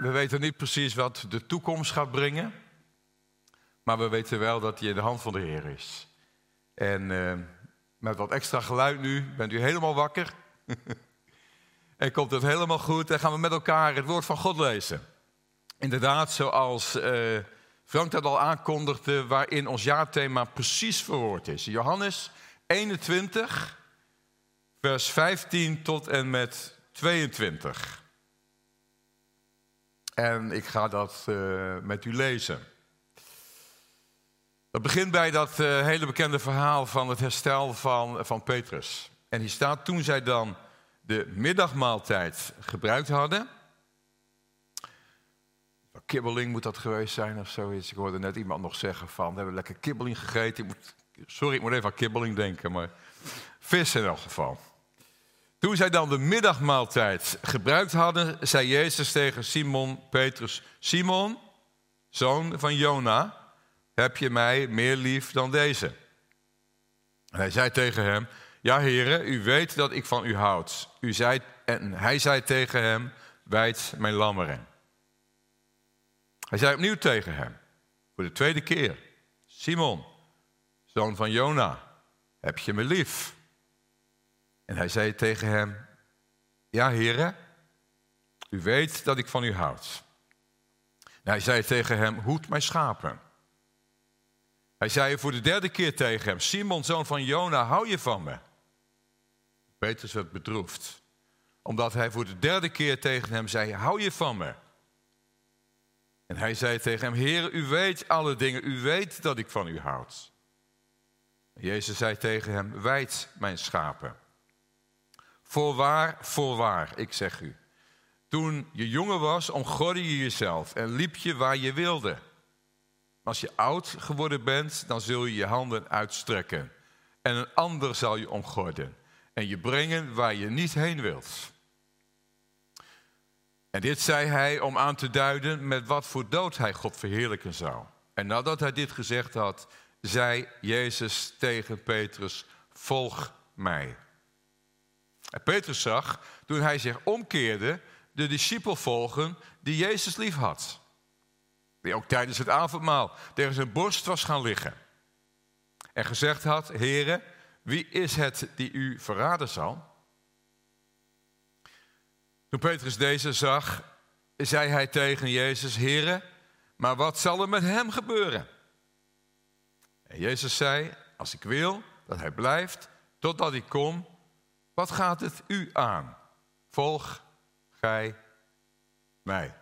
we weten niet precies wat de toekomst gaat brengen. Maar we weten wel dat hij in de hand van de Heer is. En uh, met wat extra geluid nu bent u helemaal wakker. en komt het helemaal goed. En gaan we met elkaar het woord van God lezen. Inderdaad, zoals uh, Frank dat al aankondigde, waarin ons jaarthema precies verwoord is. Johannes 21, vers 15 tot en met 22. En ik ga dat uh, met u lezen. Dat begint bij dat uh, hele bekende verhaal van het herstel van, van Petrus. En hier staat, toen zij dan de middagmaaltijd gebruikt hadden. Kibbeling moet dat geweest zijn of zoiets. Ik hoorde net iemand nog zeggen van, we hebben lekker kibbeling gegeten. Ik moet, sorry, ik moet even aan kibbeling denken, maar vis in elk geval. Toen zij dan de middagmaaltijd gebruikt hadden, zei Jezus tegen Simon Petrus: Simon, zoon van Jona, heb je mij meer lief dan deze? En hij zei tegen hem: Ja, heren, u weet dat ik van u houd. U zei, en hij zei tegen hem: Wijd mijn lammeren. Hij zei opnieuw tegen hem, voor de tweede keer: Simon, zoon van Jona, heb je me lief? En hij zei tegen hem, ja heren, u weet dat ik van u houd. Hij zei tegen hem, hoed mijn schapen. Hij zei voor de derde keer tegen hem, Simon, zoon van Jona, hou je van me? Petrus werd bedroefd, omdat hij voor de derde keer tegen hem zei, hou je van me? En hij zei tegen hem, Heer, u weet alle dingen, u weet dat ik van u houd. Jezus zei tegen hem, wijd mijn schapen. Voorwaar, voorwaar, ik zeg u. Toen je jonger was, omgorde je jezelf en liep je waar je wilde. Als je oud geworden bent, dan zul je je handen uitstrekken. En een ander zal je omgorden en je brengen waar je niet heen wilt. En dit zei hij om aan te duiden met wat voor dood hij God verheerlijken zou. En nadat hij dit gezegd had, zei Jezus tegen Petrus: Volg mij. En Petrus zag, toen hij zich omkeerde, de discipel volgen die Jezus lief had. Die ook tijdens het avondmaal tegen zijn borst was gaan liggen. En gezegd had, Heere, wie is het die u verraden zal? Toen Petrus deze zag, zei hij tegen Jezus, Heere, maar wat zal er met hem gebeuren? En Jezus zei, als ik wil dat hij blijft totdat ik kom, wat gaat het u aan? Volg gij mij.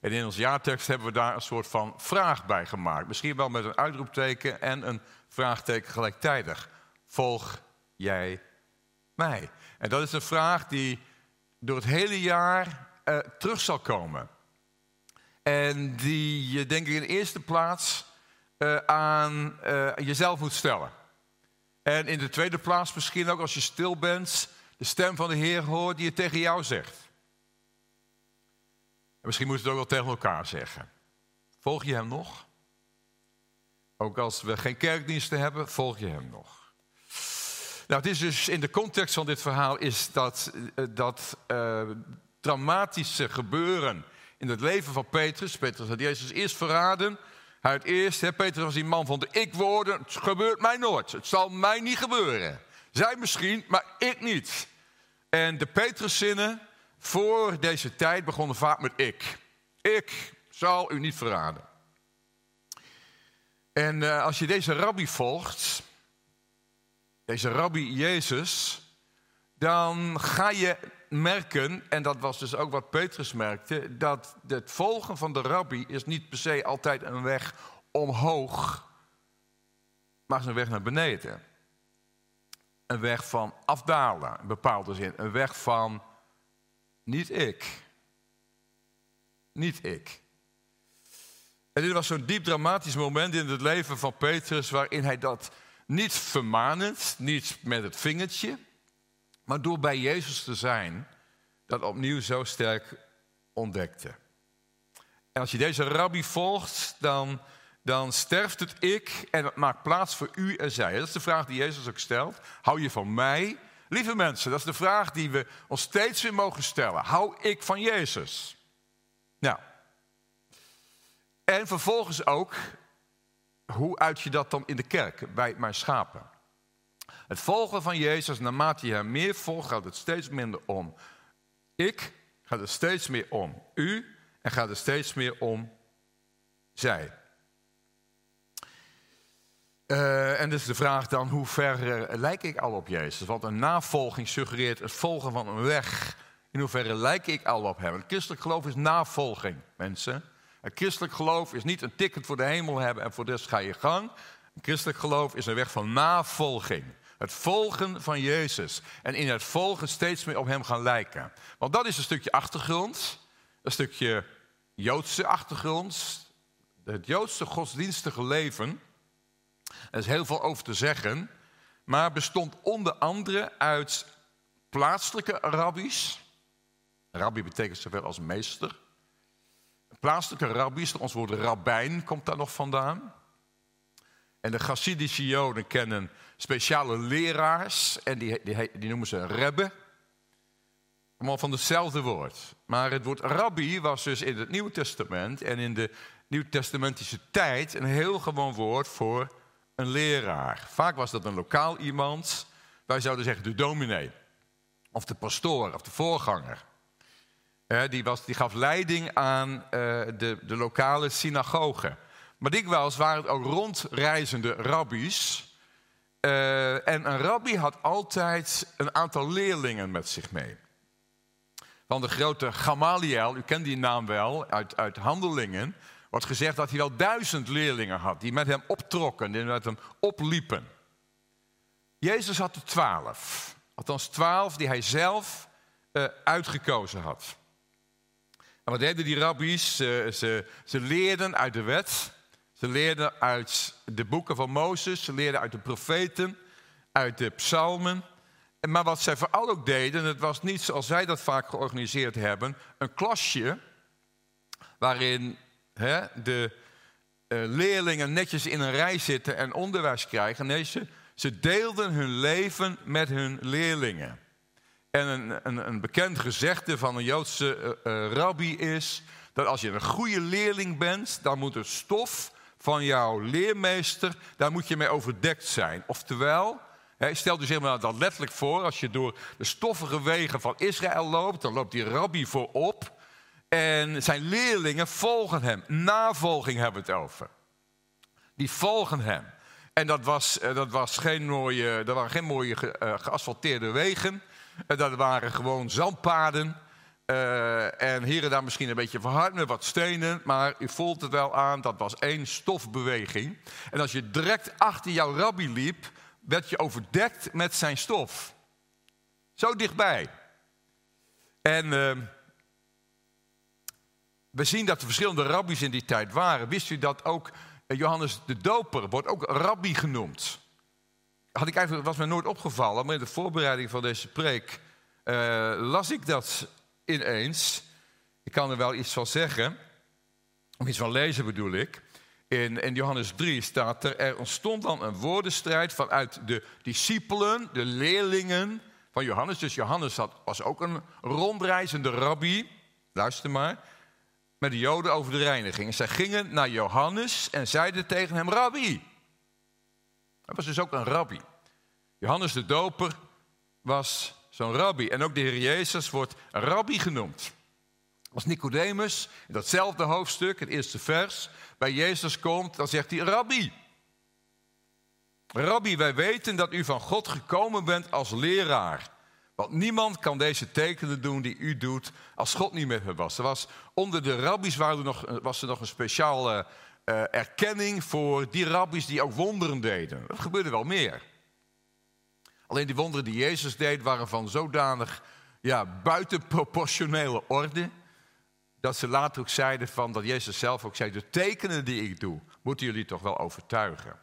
En in ons jaartekst hebben we daar een soort van vraag bij gemaakt. Misschien wel met een uitroepteken en een vraagteken gelijktijdig. Volg jij mij? En dat is een vraag die door het hele jaar uh, terug zal komen. En die je denk ik in de eerste plaats uh, aan uh, jezelf moet stellen. En in de tweede plaats misschien ook als je stil bent, de stem van de Heer hoort die het tegen jou zegt. En misschien moet je het ook wel tegen elkaar zeggen. Volg je hem nog? Ook als we geen kerkdiensten hebben, volg je hem nog. Nou, het is dus in de context van dit verhaal is dat, eh, dat uh, dramatische gebeuren in het leven van Petrus. Petrus had Jezus eerst verraden. Het eerst, hè, Petrus was die man van de ik-woorden. Het gebeurt mij nooit. Het zal mij niet gebeuren. Zij misschien, maar ik niet. En de Petruszinnen voor deze tijd begonnen vaak met ik. Ik zal u niet verraden. En uh, als je deze rabbi volgt, deze rabbi Jezus, dan ga je merken, en dat was dus ook wat Petrus merkte, dat het volgen van de rabbi is niet per se altijd een weg omhoog, maar is een weg naar beneden. Een weg van afdalen, in bepaalde zin. Een weg van niet ik. Niet ik. En dit was zo'n diep dramatisch moment in het leven van Petrus, waarin hij dat niet vermanend, niet met het vingertje, maar door bij Jezus te zijn, dat opnieuw zo sterk ontdekte. En als je deze rabbi volgt, dan, dan sterft het ik en het maakt plaats voor u en zij. Dat is de vraag die Jezus ook stelt. Hou je van mij? Lieve mensen, dat is de vraag die we ons steeds weer mogen stellen. Hou ik van Jezus? Nou. En vervolgens ook, hoe uit je dat dan in de kerk bij mijn schapen? Het volgen van Jezus, naarmate je hem meer volgt, gaat het steeds minder om ik, gaat het steeds meer om u en gaat het steeds meer om zij. Uh, en dus de vraag dan, hoe ver uh, lijk ik al op Jezus? Want een navolging suggereert het volgen van een weg. In hoeverre lijk ik al op hem? Een christelijk geloof is navolging, mensen. Een christelijk geloof is niet een ticket voor de hemel hebben en voor des ga je gang. Een christelijk geloof is een weg van navolging. Het volgen van Jezus. En in het volgen steeds meer op hem gaan lijken. Want dat is een stukje achtergrond. Een stukje Joodse achtergrond. Het Joodse godsdienstige leven. Er is heel veel over te zeggen. Maar bestond onder andere uit plaatselijke rabbies. Rabbi betekent zoveel als meester. Plaatselijke rabbies, ons woord rabbijn komt daar nog vandaan. En de Chassidische Joden kennen speciale leraars en die, die, die noemen ze rebbe. Allemaal van hetzelfde woord. Maar het woord rabbi was dus in het Nieuwe Testament en in de Nieuwtestamentische tijd een heel gewoon woord voor een leraar. Vaak was dat een lokaal iemand. Wij zouden zeggen de dominee. Of de pastoor of de voorganger. die, was, die gaf leiding aan uh, de, de lokale synagoge. Maar dikwijls waren het ook rondreizende rabbies. Uh, en een rabbi had altijd een aantal leerlingen met zich mee. Van de grote Gamaliel, u kent die naam wel uit, uit Handelingen, wordt gezegd dat hij wel duizend leerlingen had die met hem optrokken, die met hem opliepen. Jezus had er twaalf, althans twaalf die hij zelf uh, uitgekozen had. En wat deden die rabbies? Ze, ze leerden uit de wet, ze leerden uit de boeken van Mozes, ze leerden uit de profeten, uit de psalmen. Maar wat zij vooral ook deden, het was niet zoals zij dat vaak georganiseerd hebben, een klasje waarin hè, de uh, leerlingen netjes in een rij zitten en onderwijs krijgen. Nee, ze, ze deelden hun leven met hun leerlingen. En een, een, een bekend gezegde van een Joodse uh, rabbi is dat als je een goede leerling bent, dan moet het stof van jouw leermeester, daar moet je mee overdekt zijn. Oftewel, stel dus helemaal dat letterlijk voor, als je door de stoffige wegen van Israël loopt, dan loopt die rabbi voorop en zijn leerlingen volgen hem. Navolging hebben we het over. Die volgen hem. En dat, was, eh, dat, was geen mooie, dat waren geen mooie eh, geasfalteerde wegen. Dat waren gewoon zandpaden. Uh, en hier en daar misschien een beetje verhard met wat stenen, maar u voelt het wel aan, dat was één stofbeweging. En als je direct achter jouw rabbi liep, werd je overdekt met zijn stof. Zo dichtbij. En uh, we zien dat er verschillende rabbies in die tijd waren. Wist u dat ook eh, Johannes de Doper wordt ook rabbi genoemd? Had ik eigenlijk, was me nooit opgevallen, maar in de voorbereiding van deze preek uh, las ik dat ineens. Ik kan er wel iets van zeggen, of iets van lezen bedoel ik. In, in Johannes 3 staat er, er ontstond dan een woordenstrijd vanuit de discipelen, de leerlingen van Johannes. Dus Johannes had, was ook een rondreizende rabbi, luister maar, met de joden over de reiniging. En zij gingen naar Johannes en zeiden tegen hem, rabbi. Hij was dus ook een rabbi. Johannes de doper was zo'n rabbi. En ook de Heer Jezus wordt rabbi genoemd. Als Nicodemus in datzelfde hoofdstuk, het eerste vers, bij Jezus komt, dan zegt hij rabbi. Rabbi, wij weten dat u van God gekomen bent als leraar. Want niemand kan deze tekenen doen die u doet als God niet met hem was. Er was onder de rabbies er nog, was er nog een speciale uh, erkenning voor die rabbies die ook wonderen deden. Dat gebeurde wel meer. Alleen die wonderen die Jezus deed waren van zodanig ja, buitenproportionele orde. Dat ze later ook zeiden van, dat Jezus zelf ook zei, de tekenen die ik doe, moeten jullie toch wel overtuigen.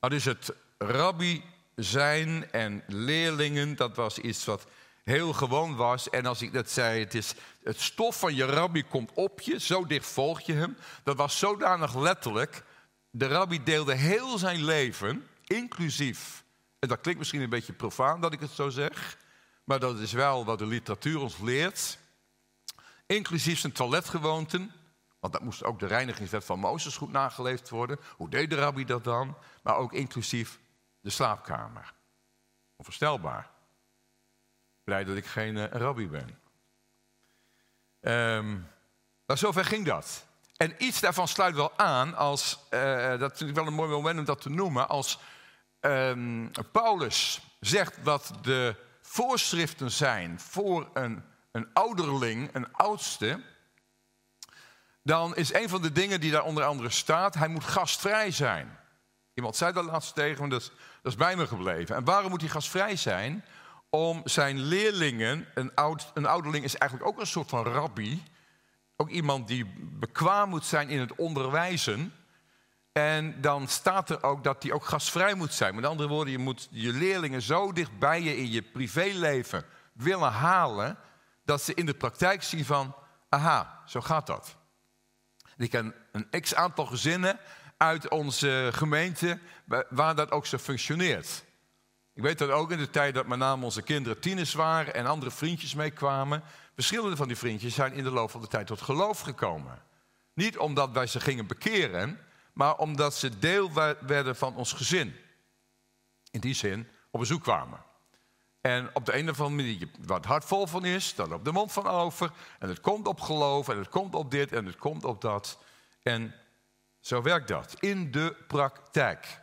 Maar dus het rabbi zijn en leerlingen, dat was iets wat heel gewoon was. En als ik dat zei, het, is, het stof van je rabbi komt op je, zo dicht volg je hem. Dat was zodanig letterlijk. De rabbi deelde heel zijn leven, inclusief en dat klinkt misschien een beetje profaan dat ik het zo zeg, maar dat is wel wat de literatuur ons leert. inclusief zijn toiletgewoonten. Want dat moest ook de reinigingswet van Mozes goed nageleefd worden. Hoe deed de rabbi dat dan? Maar ook inclusief de slaapkamer. Onvoorstelbaar. Blij dat ik geen uh, rabbi ben. Um, maar zover ging dat. En iets daarvan sluit wel aan als, uh, dat vind ik wel een mooi moment om dat te noemen, als um, Paulus zegt dat de voorschriften zijn voor een, een ouderling, een oudste, dan is een van de dingen die daar onder andere staat, hij moet gastvrij zijn. Iemand zei dat laatst tegen me, dat, dat is bij me gebleven. En waarom moet hij gastvrij zijn? Om zijn leerlingen, een, oud, een ouderling is eigenlijk ook een soort van rabbi, ook iemand die bekwaam moet zijn in het onderwijzen. En dan staat er ook dat hij ook gastvrij moet zijn. Met andere woorden, je moet je leerlingen zo dicht bij je in je privéleven willen halen, dat ze in de praktijk zien van, aha, zo gaat dat. Ik ken een x aantal gezinnen uit onze gemeente waar dat ook zo functioneert. Ik weet dat ook in de tijd dat met name onze kinderen tieners waren en andere vriendjes meekwamen. Verschillende van die vriendjes zijn in de loop van de tijd tot geloof gekomen. Niet omdat wij ze gingen bekeren, maar omdat ze deel werden van ons gezin. In die zin op bezoek kwamen. En op de een of andere manier, wat hart vol van is, dan op de mond van over. En het komt op geloof, en het komt op dit, en het komt op dat. En zo werkt dat in de praktijk.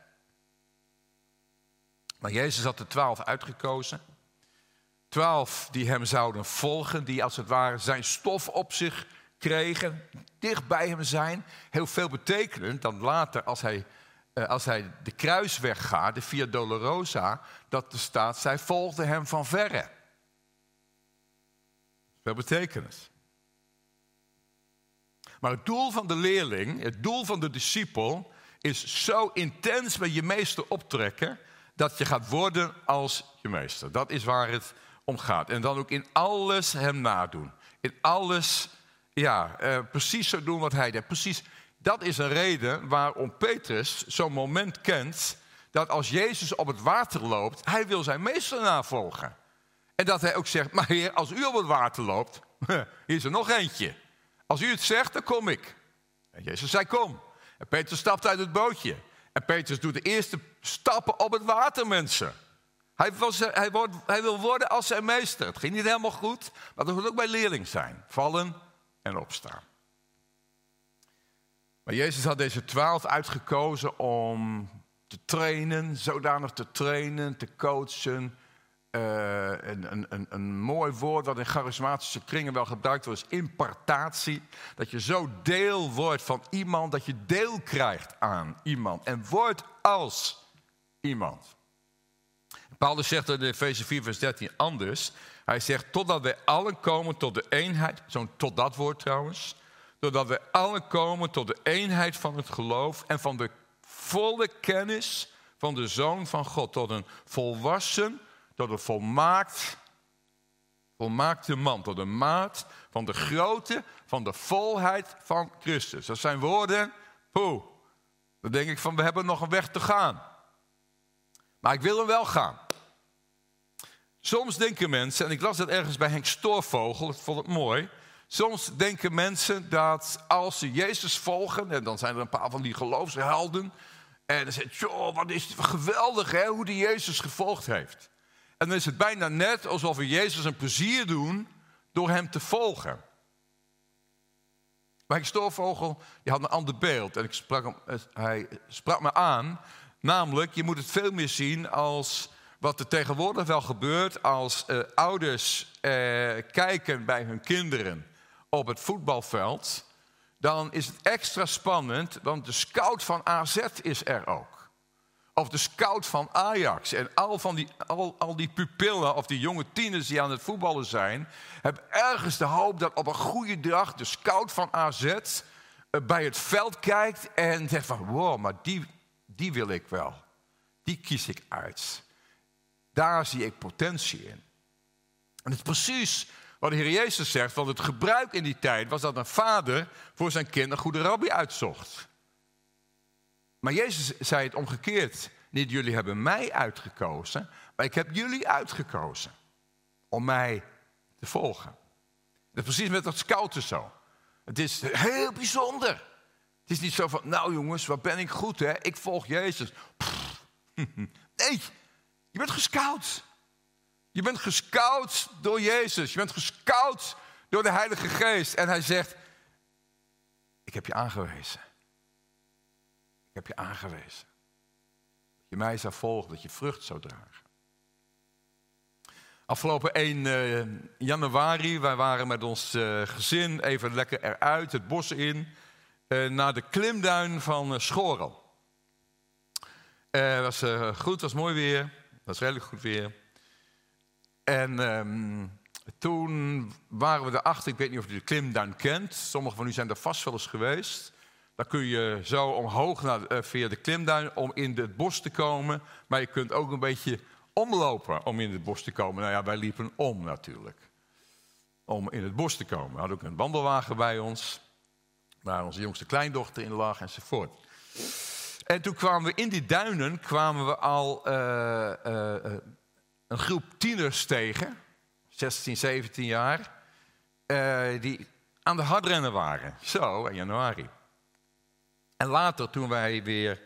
Maar Jezus had de twaalf uitgekozen. Twaalf die hem zouden volgen, die als het ware zijn stof op zich kregen, dicht bij hem zijn. Heel veel betekenend dan later als hij, eh, als hij de kruisweg gaat, de Via Dolorosa, dat er staat, zij volgden hem van verre. Veel betekenis. Maar het doel van de leerling, het doel van de discipel, is zo intens met je meester optrekken dat je gaat worden als je meester. Dat is waar het om gaat. En dan ook in alles hem nadoen. In alles, ja, eh, precies zo doen wat hij deed. Precies, dat is een reden waarom Petrus zo'n moment kent... dat als Jezus op het water loopt, hij wil zijn meester navolgen. En dat hij ook zegt, maar heer, als u op het water loopt, hier is er nog eentje. Als u het zegt, dan kom ik. En Jezus zei, kom. En Petrus stapt uit het bootje. En Petrus doet de eerste stappen op het water, mensen. Hij, was, hij, wordt, hij, wil worden als zijn meester. Het ging niet helemaal goed, maar dat moet ook bij leerling zijn. Vallen en opstaan. Maar Jezus had deze twaalf uitgekozen om te trainen, zodanig te trainen, te coachen, uh, een, een, een, een, mooi woord dat in charismatische kringen wel gebruikt wordt, is impartatie. Dat je zo deel wordt van iemand, dat je deel krijgt aan iemand en wordt als iemand. Paulus zegt in Efeze 4, vers 13 anders. Hij zegt, totdat wij allen komen tot de eenheid, zo'n tot dat woord trouwens, totdat wij allen komen tot de eenheid van het geloof en van de volle kennis van de Zoon van God, tot een volwassen tot een volmaakt, volmaakte man, tot een maat van de grootte van de volheid van Christus. Dat zijn woorden, poeh, dan denk ik van we hebben nog een weg te gaan. Maar ik wil hem wel gaan. Soms denken mensen, en ik las dat ergens bij Henk Stoorvogel, ik vond het mooi. Soms denken mensen dat als ze Jezus volgen, en dan zijn er een paar van die geloofshelden. En dan zegt, joh, wat is het geweldig hè, hoe die Jezus gevolgd heeft. En dan is het bijna net alsof we Jezus een plezier doen door hem te volgen. Maar ik stoorvogel, die had een ander beeld. En ik sprak hem, eh, hij sprak me aan. Namelijk, je moet het veel meer zien als wat er tegenwoordig wel gebeurt als uh, ouders uh, kijken bij hun kinderen op het voetbalveld. Dan is het extra spannend, want de scout van AZ is er ook. Of de scout van Ajax. En al, van die, al, al die pupillen of die jonge tieners die aan het voetballen zijn... hebben ergens de hoop dat op een goede dag de scout van AZ... Eh, bij het veld kijkt en zegt van... wow, maar die, die wil ik wel. Die kies ik uit. Daar zie ik potentie in. En het is precies wat de Heer Jezus zegt... want het gebruik in die tijd was dat een vader voor zijn kind een goede rabbi uitzocht... Maar Jezus zei het omgekeerd. Niet jullie hebben mij uitgekozen, maar ik heb jullie uitgekozen om mij te volgen. Dat is precies met dat scouten zo. Het is heel bijzonder. Het is niet zo van, nou jongens, wat ben ik goed hè? Ik volg Jezus. Nee, je bent gescout. Je bent gescout door Jezus. Je bent gescout door de Heilige Geest. En hij zegt, ik heb je aangewezen. Ik heb je aangewezen. Dat je mij zou volgen, dat je vrucht zou dragen. Afgelopen 1 uh, eh, januari, wij waren met ons uh, gezin even lekker eruit, het bos in, uh, naar de klimduin van Schorel. Het was goed, was mooi weer, het was redelijk goed weer. En um, toen waren we erachter, ik weet niet of u de klimduin kent, sommigen van u zijn er vast wel eens geweest. Dan kun je zo omhoog naar, via de klimduin om in het bos te komen, maar je kunt ook een beetje omlopen om in het bos te komen. Nou ja, wij liepen om natuurlijk. Om in het bos te komen. We hadden ook een wandelwagen bij ons. Waar onze jongste kleindochter in lag enzovoort. En toen kwamen we in die duinen kwamen we al uh, uh, een groep tieners tegen. 16, 17 jaar. Die aan de hardrennen waren. Zo, in januari. En later, toen wij weer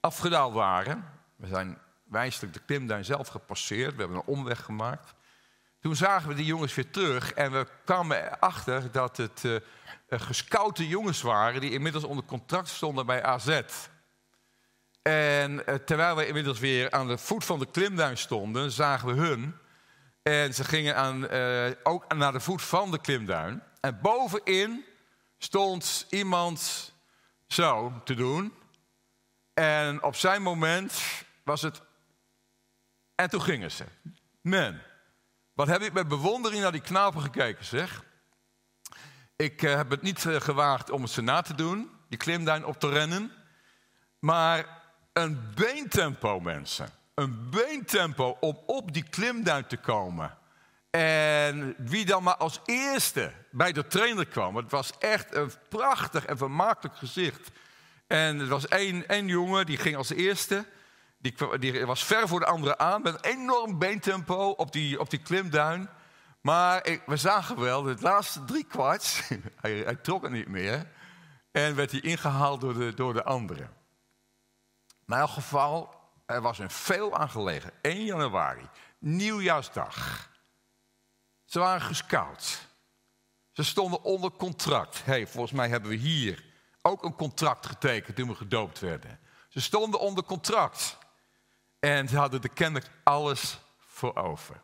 afgedaald waren. We zijn wijselijk de klimduin zelf gepasseerd. We hebben een omweg gemaakt. Toen zagen we die jongens weer terug en we kwamen erachter dat het uh, gescoute jongens waren die inmiddels onder contract stonden bij AZ. En uh, terwijl we inmiddels weer aan de voet van de klimduin stonden, zagen we hun. En ze gingen aan, uh, ook naar de voet van de klimduin. En bovenin stond iemand zo te doen. En op zijn moment was het en toen gingen ze. Men, wat heb ik met bewondering naar die knapen gekeken, zeg. Ik uh, heb het niet gewaagd om ze na te doen, die klimduin op te rennen. Maar een beentempo, mensen. Een beentempo om op die klimduin te komen. En wie dan maar als eerste bij de trainer kwam. Het was echt een prachtig en vermakelijk gezicht. En er was één, één jongen die ging als eerste. Die, die, was ver voor de anderen aan, met een enorm beentempo op die, op die klimduin. Maar ik, we zagen wel, het laatste drie kwart, hij, hij, trok het niet meer. En werd hij ingehaald door de, door de anderen. In elk geval, er was een veel aangelegen. 1 januari, nieuwjaarsdag. Ze waren gescout. Ze stonden onder contract. hey, volgens mij hebben we hier ook een contract getekend toen we gedoopt werden. Ze stonden onder contract. En ze hadden er kennelijk alles voor over.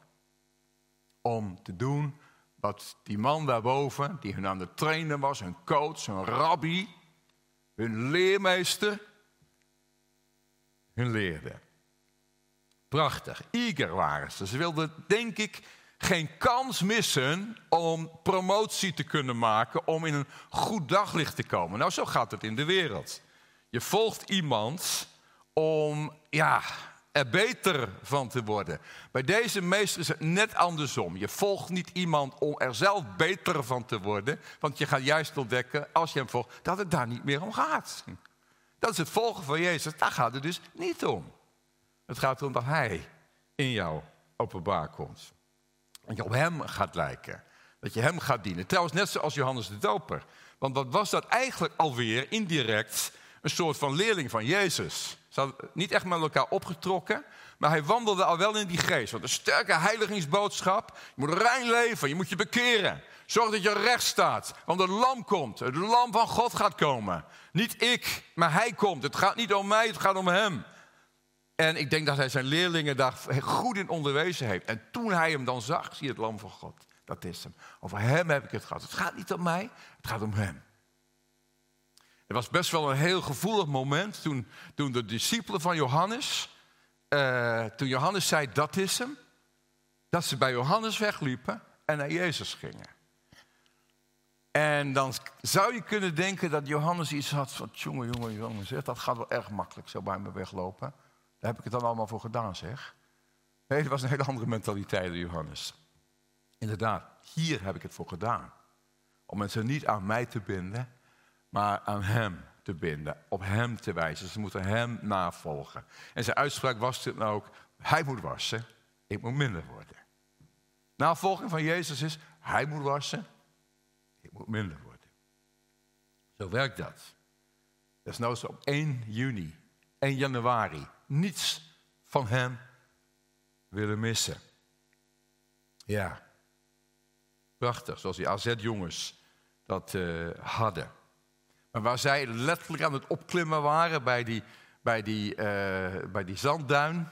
Om te doen wat die man daarboven, die hun aan het trainen was, hun coach, hun rabbi, hun leermeester, hun leerde. Prachtig, eager waren ze. Ze wilden, denk ik, geen kans missen om promotie te kunnen maken, om in een goed daglicht te komen. Nou, zo gaat het in de wereld. Je volgt iemand om, ja, er beter van te worden. Bij deze meester is het net andersom. Je volgt niet iemand om er zelf beter van te worden, want je gaat juist ontdekken, als je hem volgt, dat het daar niet meer om gaat. Dat is het volgen van Jezus, daar gaat het dus niet om. Het gaat erom dat Hij in jou openbaar komt. Dat je op Hem gaat lijken. Dat je Hem gaat dienen. Trouwens, net zoals Johannes de Doper. Want wat was dat eigenlijk alweer indirect een soort van leerling van Jezus? Ze hadden niet echt met elkaar opgetrokken, maar hij wandelde al wel in die geest. Want een sterke heiligingsboodschap. Je moet rein leven, je moet je bekeren. Zorg dat je recht staat, want het lam komt. Het lam van God gaat komen. Niet ik, maar hij komt. Het gaat niet om mij, het gaat om hem. En ik denk dat hij zijn leerlingen daar goed in onderwezen heeft. En toen hij hem dan zag, zie je het lam van God. Dat is hem. Over hem heb ik het gehad. Het gaat niet om mij, het gaat om hem. Het was best wel een heel gevoelig moment toen, toen de discipelen van Johannes, uh, toen Johannes zei dat is hem, dat ze bij Johannes wegliepen en naar Jezus gingen. En dan zou je kunnen denken dat Johannes iets had van, jongen, jongen, jongen, zeg, dat gaat wel erg makkelijk zo bij me weglopen. Daar heb ik het dan allemaal voor gedaan, zeg. Nee, dat was een hele andere mentaliteit Johannes. Inderdaad, hier heb ik het voor gedaan. Om mensen niet aan mij te binden, maar aan Hem te binden, op Hem te wijzen. Ze moeten Hem navolgen. En zijn uitspraak was toen ook, Hij moet wassen, ik moet minder worden. Navolging van Jezus is, Hij moet wassen, Het moet minder worden. Zo werkt dat. Dat is nou zo op 1 juni, 1 januari. Niets van hem willen missen. Ja, prachtig, zoals die AZ-jongens dat uh, hadden. Maar waar zij letterlijk aan het opklimmen waren bij die, bij die, uh, bij die zandduin,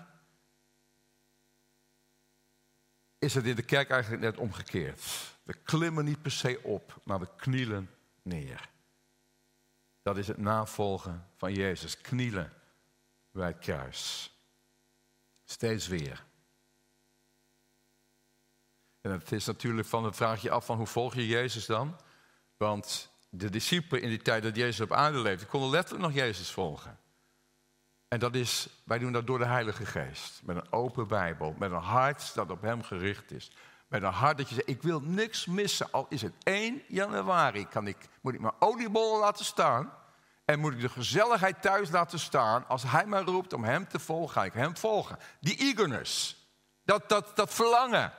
is het in de kerk eigenlijk net omgekeerd. We klimmen niet per se op, maar we knielen neer. Dat is het navolgen van Jezus. Knielen bij het kruis. Steeds weer. En het is natuurlijk van het vraag je af van hoe volg je Jezus dan? Want de discipelen in die tijd dat Jezus op aarde leefde, konden letterlijk nog Jezus volgen. En dat is, wij doen dat door de Heilige Geest. Met een open Bijbel, met een hart dat op Hem gericht is. Met een hart dat je zegt, ik wil niks missen. Al is het 1 januari, kan ik, moet ik mijn oliebollen laten staan. En moet ik de gezelligheid thuis laten staan. Als Hij mij roept om Hem te volgen, ga ik Hem volgen. Die eagerness, dat, dat, dat verlangen.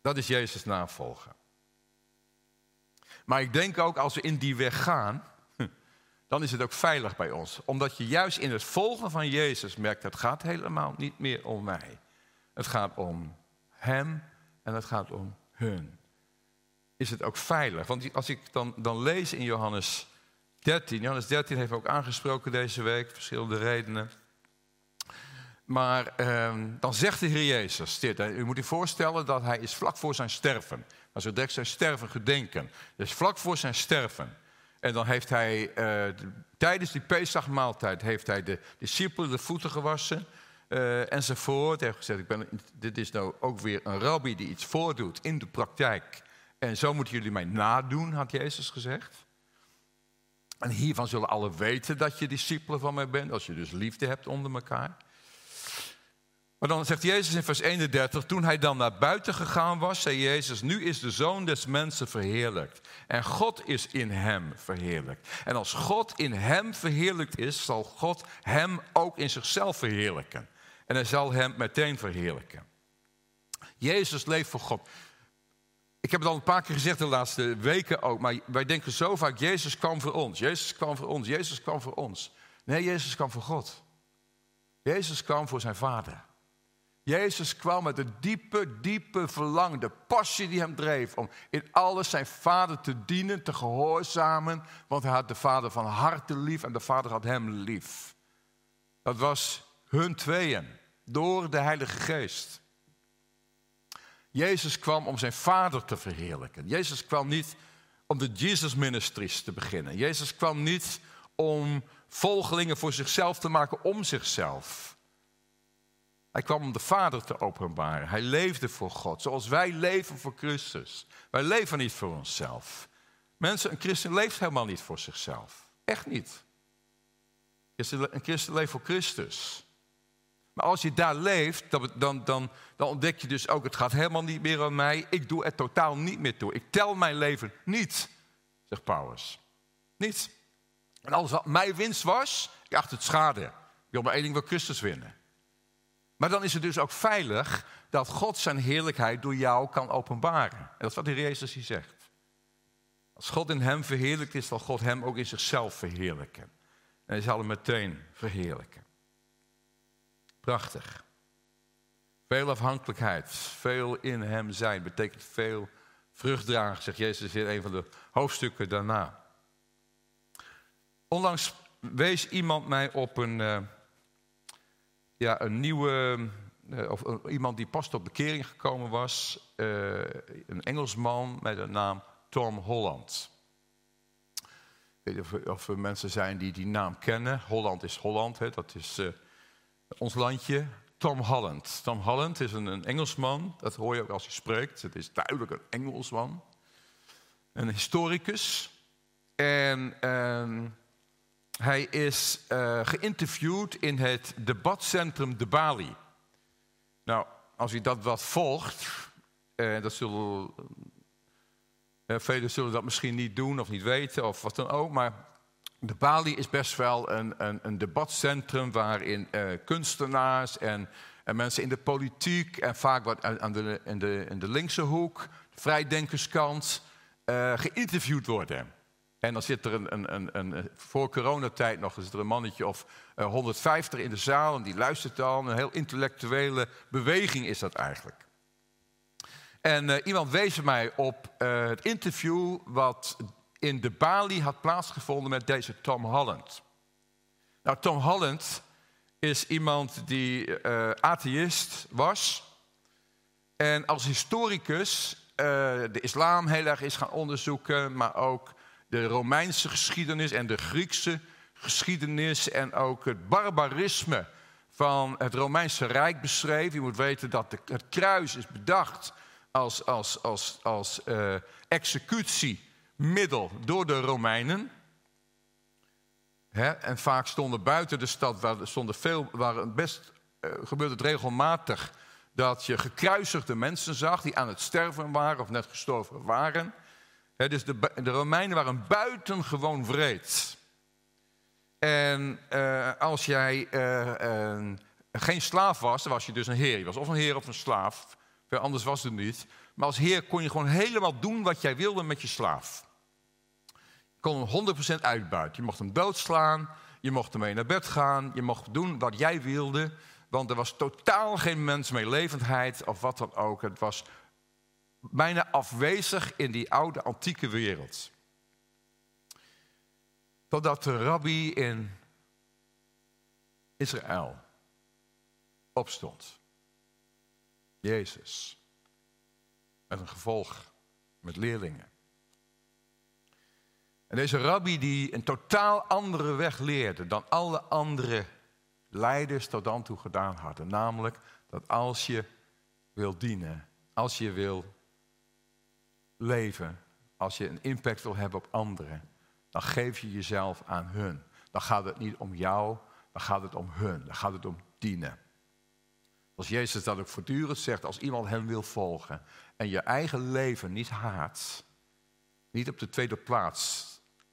Dat is Jezus navolgen. Maar ik denk ook als we in die weg gaan, dan is het ook veilig bij ons. Omdat je juist in het volgen van Jezus merkt, het gaat helemaal niet meer om mij. Het gaat om Hem en het gaat om hun. Is het ook veilig? Want als ik dan, dan lees in Johannes 13, Johannes 13 heeft ook aangesproken deze week, verschillende redenen. Maar ehm, dan zegt de Heer Jezus dit. U moet je voorstellen dat hij is vlak voor zijn sterven. Maar zo direct zijn sterven gedenken. Dus vlak voor zijn sterven. En dan heeft hij uh, tijdens die Pesachmaaltijd heeft hij de discipelen de voeten gewassen. Uh, enzovoort. Hij heeft gezegd, ik ben, dit is nou ook weer een rabbi die iets voordoet in de praktijk. En zo moeten jullie mij nadoen, had Jezus gezegd. En hiervan zullen alle weten dat je discipelen van mij bent, als je dus liefde hebt onder elkaar. Maar dan zegt Jezus in vers 31, toen hij dan naar buiten gegaan was, zei Jezus, nu is de zoon des mensen verheerlijkt. En God is in hem verheerlijkt. En als God in hem verheerlijkt is, zal God hem ook in zichzelf verheerlijken. En hij zal hem meteen verheerlijken. Jezus leeft voor God. Ik heb het al een paar keer gezegd de laatste weken ook, maar wij denken zo vaak, Jezus kwam voor ons, Jezus kwam voor ons, Jezus kwam voor ons. Nee, Jezus kwam voor God. Jezus kwam voor zijn vader. Jezus kwam met een diepe, diepe verlangen, de passie die hem dreef om in alles zijn vader te dienen, te gehoorzamen, want hij had de vader van harte lief en de vader had hem lief. Dat was hun tweeën, door de Heilige Geest. Jezus kwam om zijn vader te verheerlijken. Jezus kwam niet om de Jesus Ministries te beginnen. Jezus kwam niet om volgelingen voor zichzelf te maken om zichzelf. Hij kwam om de Vader te openbaren. Hij leefde voor God, zoals wij leven voor Christus. Wij leven niet voor onszelf. Mensen, een christen leeft helemaal niet voor zichzelf. Echt niet. Een christen leeft voor Christus. Maar als je daar leeft, dan, dan, dan, dan ontdek je dus ook, het gaat helemaal niet meer om mij. Ik doe er totaal niet meer toe. Ik tel mijn leven niet, zegt Paulus. Niet. En alles wat mijn winst was, ik acht het schade. Ik wil maar één ding, wil Christus winnen. Maar dan is het dus ook veilig dat God zijn heerlijkheid door jou kan openbaren. En dat is wat de Jezus hier zegt. Als God in hem verheerlijkt is, zal God hem ook in zichzelf verheerlijken. En hij zal hem meteen verheerlijken. Prachtig. Veel afhankelijkheid, veel in hem zijn, betekent veel vrucht dragen, zegt Jezus in een van de hoofdstukken daarna. Onlangs wees iemand mij op een, uh, ja, een nieuwe, uh, of uh, iemand die pas tot bekering gekomen was, een Engelsman met de naam Tom Holland. Ik weet niet of, of er mensen zijn die die naam kennen. Holland is Holland, hè, dat is ons landje. Tom Holland. Tom Holland is een, Engelsman, dat hoor je ook als hij spreekt. Het is duidelijk een Engelsman. Een historicus. En uh, hij is uh, geïnterviewd in het debatcentrum De Bali. Nou, als u dat wat volgt, uh, dat zullen, uh, velen zullen dat misschien niet doen of niet weten of wat dan ook, maar de Bali is best wel een, een, een debatcentrum waarin kunstenaars en, en, mensen in de politiek en vaak wat aan de, in, de, in de linkse hoek vrijdenkerskant, uh, geïnterviewd worden. En dan zit er een, een, een, een voor coronatijd nog zit er een mannetje of uh, 150 in de zaal en die luistert dan. Een heel intellectuele beweging is dat eigenlijk. En iemand wees mij op het interview wat in de Bali had plaatsgevonden met deze Tom Holland. Nou, Tom Holland is iemand die uh, atheïst was. En als historicus de islam heel erg is gaan onderzoeken, maar ook de Romeinse geschiedenis en de Griekse geschiedenis en ook het barbarisme van het Romeinse Rijk beschreef. Je moet weten dat de, het kruis is bedacht als, als, als, als uh, executiemiddel door de Romeinen. en vaak stonden buiten de stad, waar, stonden veel, waar best uh, gebeurde het regelmatig dat je gekruisigde mensen zag die aan het sterven waren of net gestorven waren. dus de, de, Romeinen waren buitengewoon vreed. En uh, als jij geen slaaf was, dan was je dus een heer. Je was of een heer of een slaaf anders was het niet. Maar als heer kon je gewoon helemaal doen wat jij wilde met je slaaf. Kon hem 100% uitbuiten. Je mocht hem doodslaan, je mocht ermee naar bed gaan, je mocht doen wat jij wilde. Want er was totaal geen mensmeelevendheid of wat dan ook. Het was bijna afwezig in die oude antieke wereld. Totdat de rabbi in Israël opstond. Jezus. Met een gevolg, met leerlingen. En deze rabbi die een totaal andere weg leerde dan alle andere leiders tot dan toe gedaan hadden. Namelijk dat als je wil dienen, als je wil leven, als je een impact wil hebben op anderen, dan geef je jezelf aan hun. Dan gaat het niet om jou, dan gaat het om hun, dan gaat het om dienen. Als Jezus dat ook voortdurend zegt, als iemand hem wil volgen en je eigen leven niet haat, niet op de tweede plaats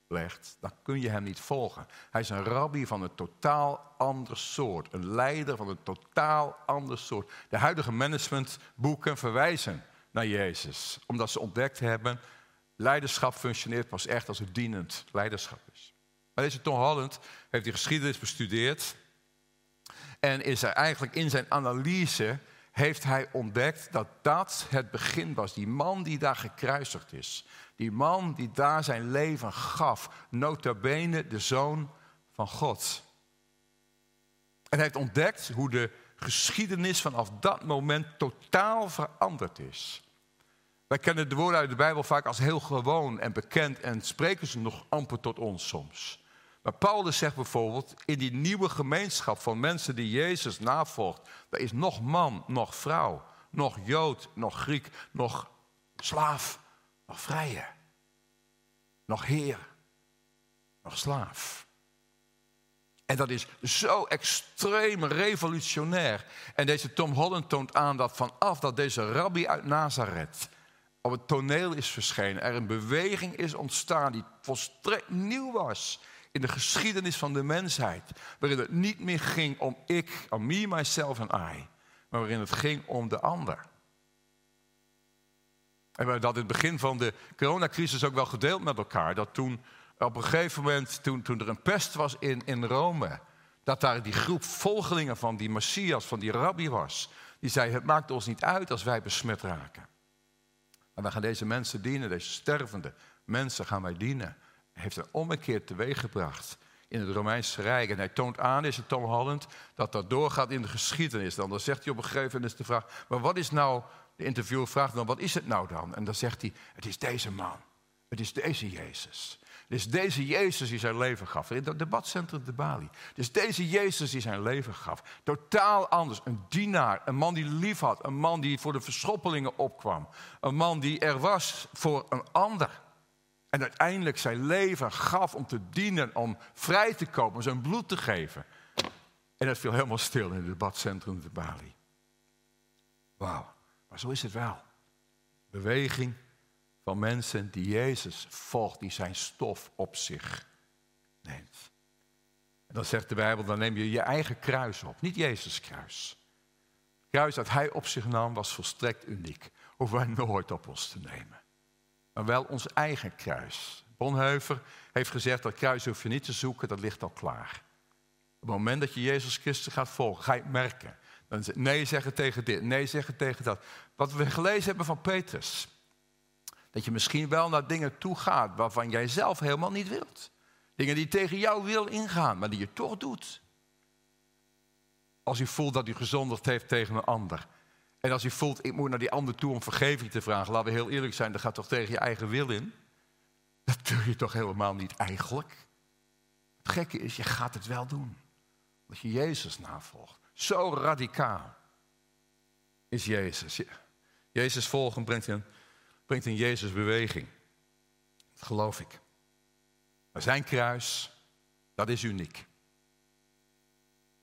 legt, dan kun je hem niet volgen. Hij is een rabbi van een totaal ander soort, een leider van een totaal ander soort. De huidige managementboeken verwijzen naar Jezus, omdat ze ontdekt hebben, leiderschap functioneert pas echt als het dienend leiderschap is. Maar deze Tom Holland heeft die geschiedenis bestudeerd en is er eigenlijk in zijn analyse heeft hij ontdekt dat dat het begin was. Die man die daar gekruisigd is. Die man die daar zijn leven gaf. Nota bene de zoon van God. En hij heeft ontdekt hoe de geschiedenis vanaf dat moment totaal veranderd is. Wij kennen de woorden uit de Bijbel vaak als heel gewoon en bekend en spreken ze nog amper tot ons soms. Maar Paulus zegt bijvoorbeeld, in die nieuwe gemeenschap van mensen die Jezus navolgt, daar is nog man, nog vrouw, nog Jood, nog Griek, nog slaaf, nog vrije, nog heer, nog slaaf. En dat is zo extreem revolutionair. En deze Tom Holland toont aan dat vanaf dat deze rabbi uit Nazareth op het toneel is verschenen, er een beweging is ontstaan die volstrekt nieuw was in de geschiedenis van de mensheid. Waarin het niet meer ging om ik, om me, myself en I. Maar waarin het ging om de ander. En we hadden in het begin van de coronacrisis ook wel gedeeld met elkaar. Dat toen op een gegeven moment, toen, toen er een pest was in, in Rome. Dat daar die groep volgelingen van die Messias, van die rabbi was. Die zei, het maakt ons niet uit als wij besmet raken. Maar we gaan deze mensen dienen, deze stervende mensen gaan wij dienen heeft een ommekeer teweeggebracht in het Romeinse Rijk. En hij toont aan, is het Tom Holland, dat dat doorgaat in de geschiedenis. Dan, dan zegt hij op een gegeven moment de vraag, maar wat is nou, de interviewer vraagt dan, wat is het nou dan? En dan zegt hij, het is deze man, het is deze Jezus. Het is deze Jezus die zijn leven gaf. In dat debatcentrum de Bali. Het is deze Jezus die zijn leven gaf. Totaal anders. Een dienaar. Een man die lief had. Een man die voor de verschoppelingen opkwam. Een man die er was voor een ander. En uiteindelijk zijn leven gaf om te dienen, om vrij te komen, om zijn bloed te geven. En het viel helemaal stil in het debatcentrum de Bali. Wauw, maar zo is het wel. Beweging van mensen die Jezus volgt, die zijn stof op zich neemt. En dan zegt de Bijbel, dan neem je je eigen kruis op, niet Jezus' kruis. Het kruis dat hij op zich nam was volstrekt uniek. hoeven wij nooit op ons te nemen. Maar wel ons eigen kruis. Bonheuver heeft gezegd dat kruis hoef je niet te zoeken, dat ligt al klaar. Op het moment dat je Jezus Christus gaat volgen, ga je het merken. Dan nee zeggen tegen dit, nee zeggen tegen dat. Wat we gelezen hebben van Petrus. Dat je misschien wel naar dingen toe gaat waarvan jij zelf helemaal niet wilt. Dingen die tegen jouw wil ingaan, maar die je toch doet. Als u voelt dat u gezondigd heeft tegen een ander. En als u voelt, ik moet naar die ander toe om vergeving te vragen. Laten we heel eerlijk zijn, dat gaat toch tegen je eigen wil in? Dat doe je toch helemaal niet eigenlijk? Het gekke is, je gaat het wel doen. Omdat je Jezus navolgt. Zo radicaal is Jezus. Jezus volgen brengt in, brengt in Jezus beweging. Dat geloof ik. Maar zijn kruis, dat is uniek.